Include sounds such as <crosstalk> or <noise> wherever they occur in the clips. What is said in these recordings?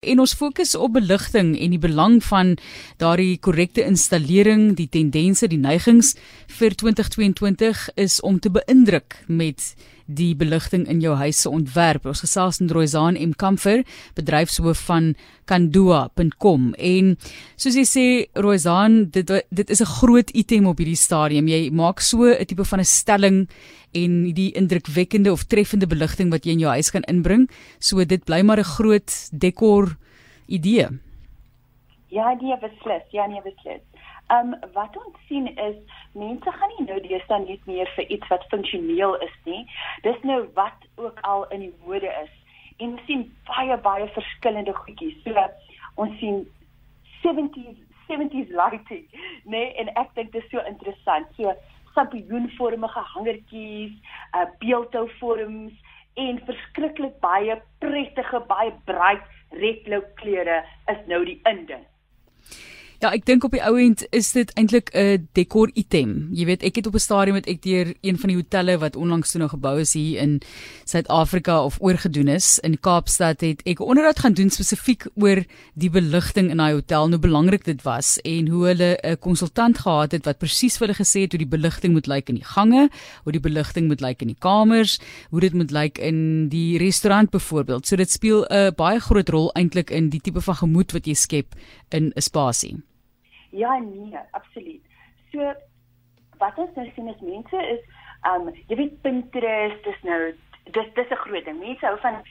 En ons fokus op beligting en die belang van daardie korrekte installering, die tendense, die neigings vir 2022 is om te beïndruk met die beligting in jou huis se ontwerp. Ons gesels met Roizaan M Comfort, bedryfshoof van kandua.com. En soos jy sê Roizaan, dit dit is 'n groot item op hierdie stadium. Jy maak so 'n tipe van 'n stelling en die indrukwekkende of treffende beligting wat jy in jou huis kan inbring. So dit bly maar 'n groot dekor idee. Ja, nee, beslis. Ja, nee, beslis. Ehm um, wat ons sien is mense gaan nie nou deesdae net meer vir iets wat funksioneel is nie. Dis nou wat ook al in die mode is. En ons sien baie baie verskillende goedjies. So ons sien 70s 70s lighting, nee, en ek dink dit is so interessant. So sampioenvormige hangertjies, uh beeldhouvorms en verskriklik baie prettige, baie bruik redblou kleure is nou die inding. Ja, ek dink op die ou end is dit eintlik 'n dekor item. Jy weet, ek het op 'n stadium met ek deur een van die hotelle wat onlangs toe nog gebou is hier in Suid-Afrika of oorgedoen is in Kaapstad het ek onderhoud gaan doen spesifiek oor die beligting in daai hotel, hoe belangrik dit was en hoe hulle 'n konsultant gehad het wat presies vir hulle gesê het hoe die beligting moet lyk in die gange, hoe die beligting moet lyk in die kamers, hoe dit moet lyk in die restaurant byvoorbeeld. So dit speel 'n baie groot rol eintlik in die tipe van gemoed wat jy skep in 'n spasie. Ja nee, absoluut. So wat ons nou sien is mense is um jy weet Pinterest is nou dis dis 'n groot ding. Mense hou van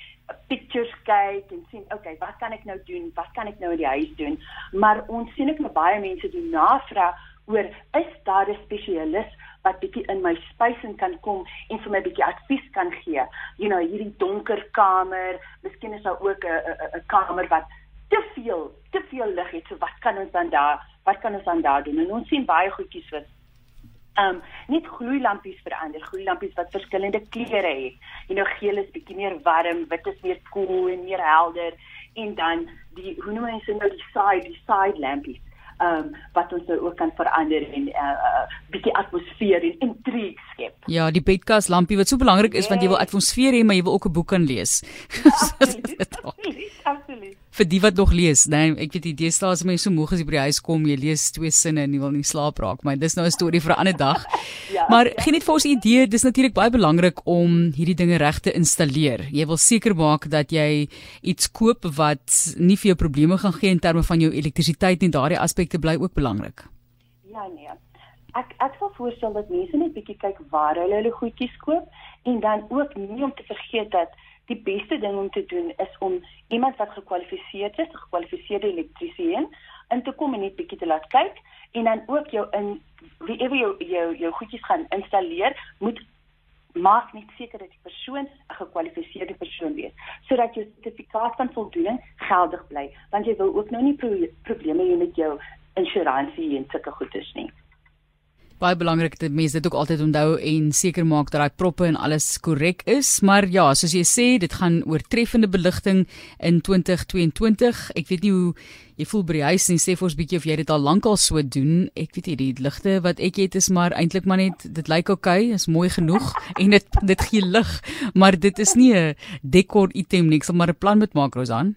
pictures kyk en sien, okay, wat kan ek nou doen? Wat kan ek nou in die huis doen? Maar ons sien ek nou baie mense doen navraag oor is daar 'n spesialis wat bietjie in my spacing kan kom en vir my bietjie advies kan gee. You know, hierdie donker kamer, miskien is daar ook 'n 'n kamer wat te veel te veel lig het. So wat kan ons dan daar wat kan ons dan daar doen? En ons sien baie goedjies wat ehm um, net gloeilampies verander, gloeilampies wat verskillende kleure het. Jy nou geel is bietjie meer warm, wit is meer koel cool en meer helder en dan die hoe noem mense nou die side die side lampies ehm um, wat ons nou ook kan verander en 'n uh, eh, uh, eh, bietjie atmosfeer en intrigue skep. Ja, die bedkas lampie wat so belangrik is yes. want jy wil atmosfeer hê, maar jy wil ook 'n boek kan lees. <laughs> Absoluut. Absoluut vir die wat nog lees, nee, ek weet die deesdae as mense so moeg as jy by die huis kom, jy lees twee sinne en jy wil nie slaap raak, maar dis nou 'n storie vir 'n ander dag. <laughs> ja, maar ja. gee net vir ons 'n idee, dis natuurlik baie belangrik om hierdie dinge reg te installeer. Jy wil seker maak dat jy iets koop wat nie vir jou probleme gaan gee in terme van jou elektrisiteit en daardie aspekte bly ook belangrik. Ja nee. Ek ek sal voorstel dat mense net bietjie kyk waar hulle hulle goedjies koop en dan ook nie om te vergeet dat die beste ding om te doen is om iemand wat gekwalifiseerd is, 'n gekwalifiseerde elektriesien, in te kom en net bietjie te laat kyk en dan ook jou in wie ewe jou jou jou goedjies gaan installeer, moet maak net seker dat die persoon 'n gekwalifiseerde persoon wees sodat jou sertifikaat van voldoening geldig bly, want jy wil ook nou nie pro probleme hê met jou insuransie en sulke goedes nie baie belangrik dat mense dit ook altyd onthou en seker maak dat daai proppe en alles korrek is. Maar ja, soos jy sê, dit gaan oor treffende beligting in 2022. Ek weet nie hoe jy voel by die huis nie. Sê vir ons bietjie of jy dit al lankal so doen. Ek weet nie die ligte wat ek het is maar eintlik maar net dit lyk oukei, okay, is mooi genoeg <laughs> en dit dit gee lig, maar dit is nie 'n dekor item nie. Ek sal maar 'n plan met maak, Rosan.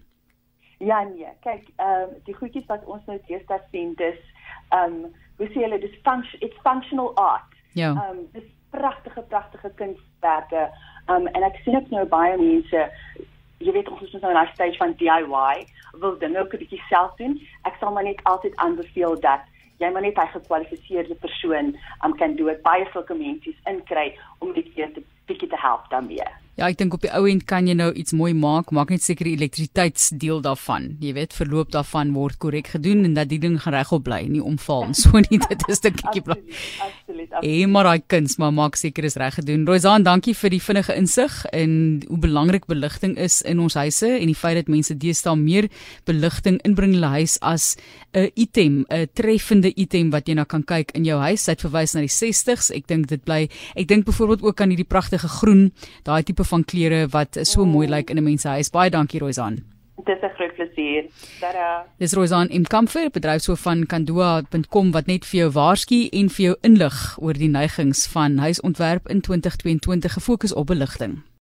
Ja nee, kyk, ehm um, die goedjies wat ons nou deesdae sien, dis ehm um, hoe sê hulle dis function it's functional art. Ja. Ehm um, dis pragtige pragtige kunswerke. Ehm um, en ek sien ook nou baie mense jy weet ons is nou in 'n stage van DIY, wil dinge ook 'n bietjie self doen. Ek sal maar net altyd aanbeveel dat jy maar net 'n gekwalifiseerde persoon um, kan doen. Baie sulke mense inkry om dit te bietjie te help daarmee. Ja, ek dink op die ou end kan jy nou iets mooi maak, maak net seker die elektrisiteitsdeel daarvan. Jy weet, verloop daarvan word korrek gedoen en dat die ding regop bly, nie omval en so nie. <laughs> Dit is 'n bietjie bly. Absoluut. Hey, maar daai kuns, maar maak seker is reg gedoen. Roizaan, dankie vir die vinnige insig in hoe belangrik beligting is in ons huise en die feit dat mense deesdae meer beligting inbring in hulle huis as 'n item, 'n treffende item wat jy nou kan kyk in jou huis. Sy het verwys na die 60s. Ek dink dit bly. Ek dink byvoorbeeld ook aan hierdie pragtige groen, daai tipe van klere wat so mooi lyk in 'n mens se huis. Baie dankie Roizan. Dit is 'n groot plesier. Tada. Dis Roizan in Comfort, bedryfshoof van Kandua.com wat net vir jou waarsku en vir jou inlig oor die neigings van huisontwerp in 2022 gefokus op beligting.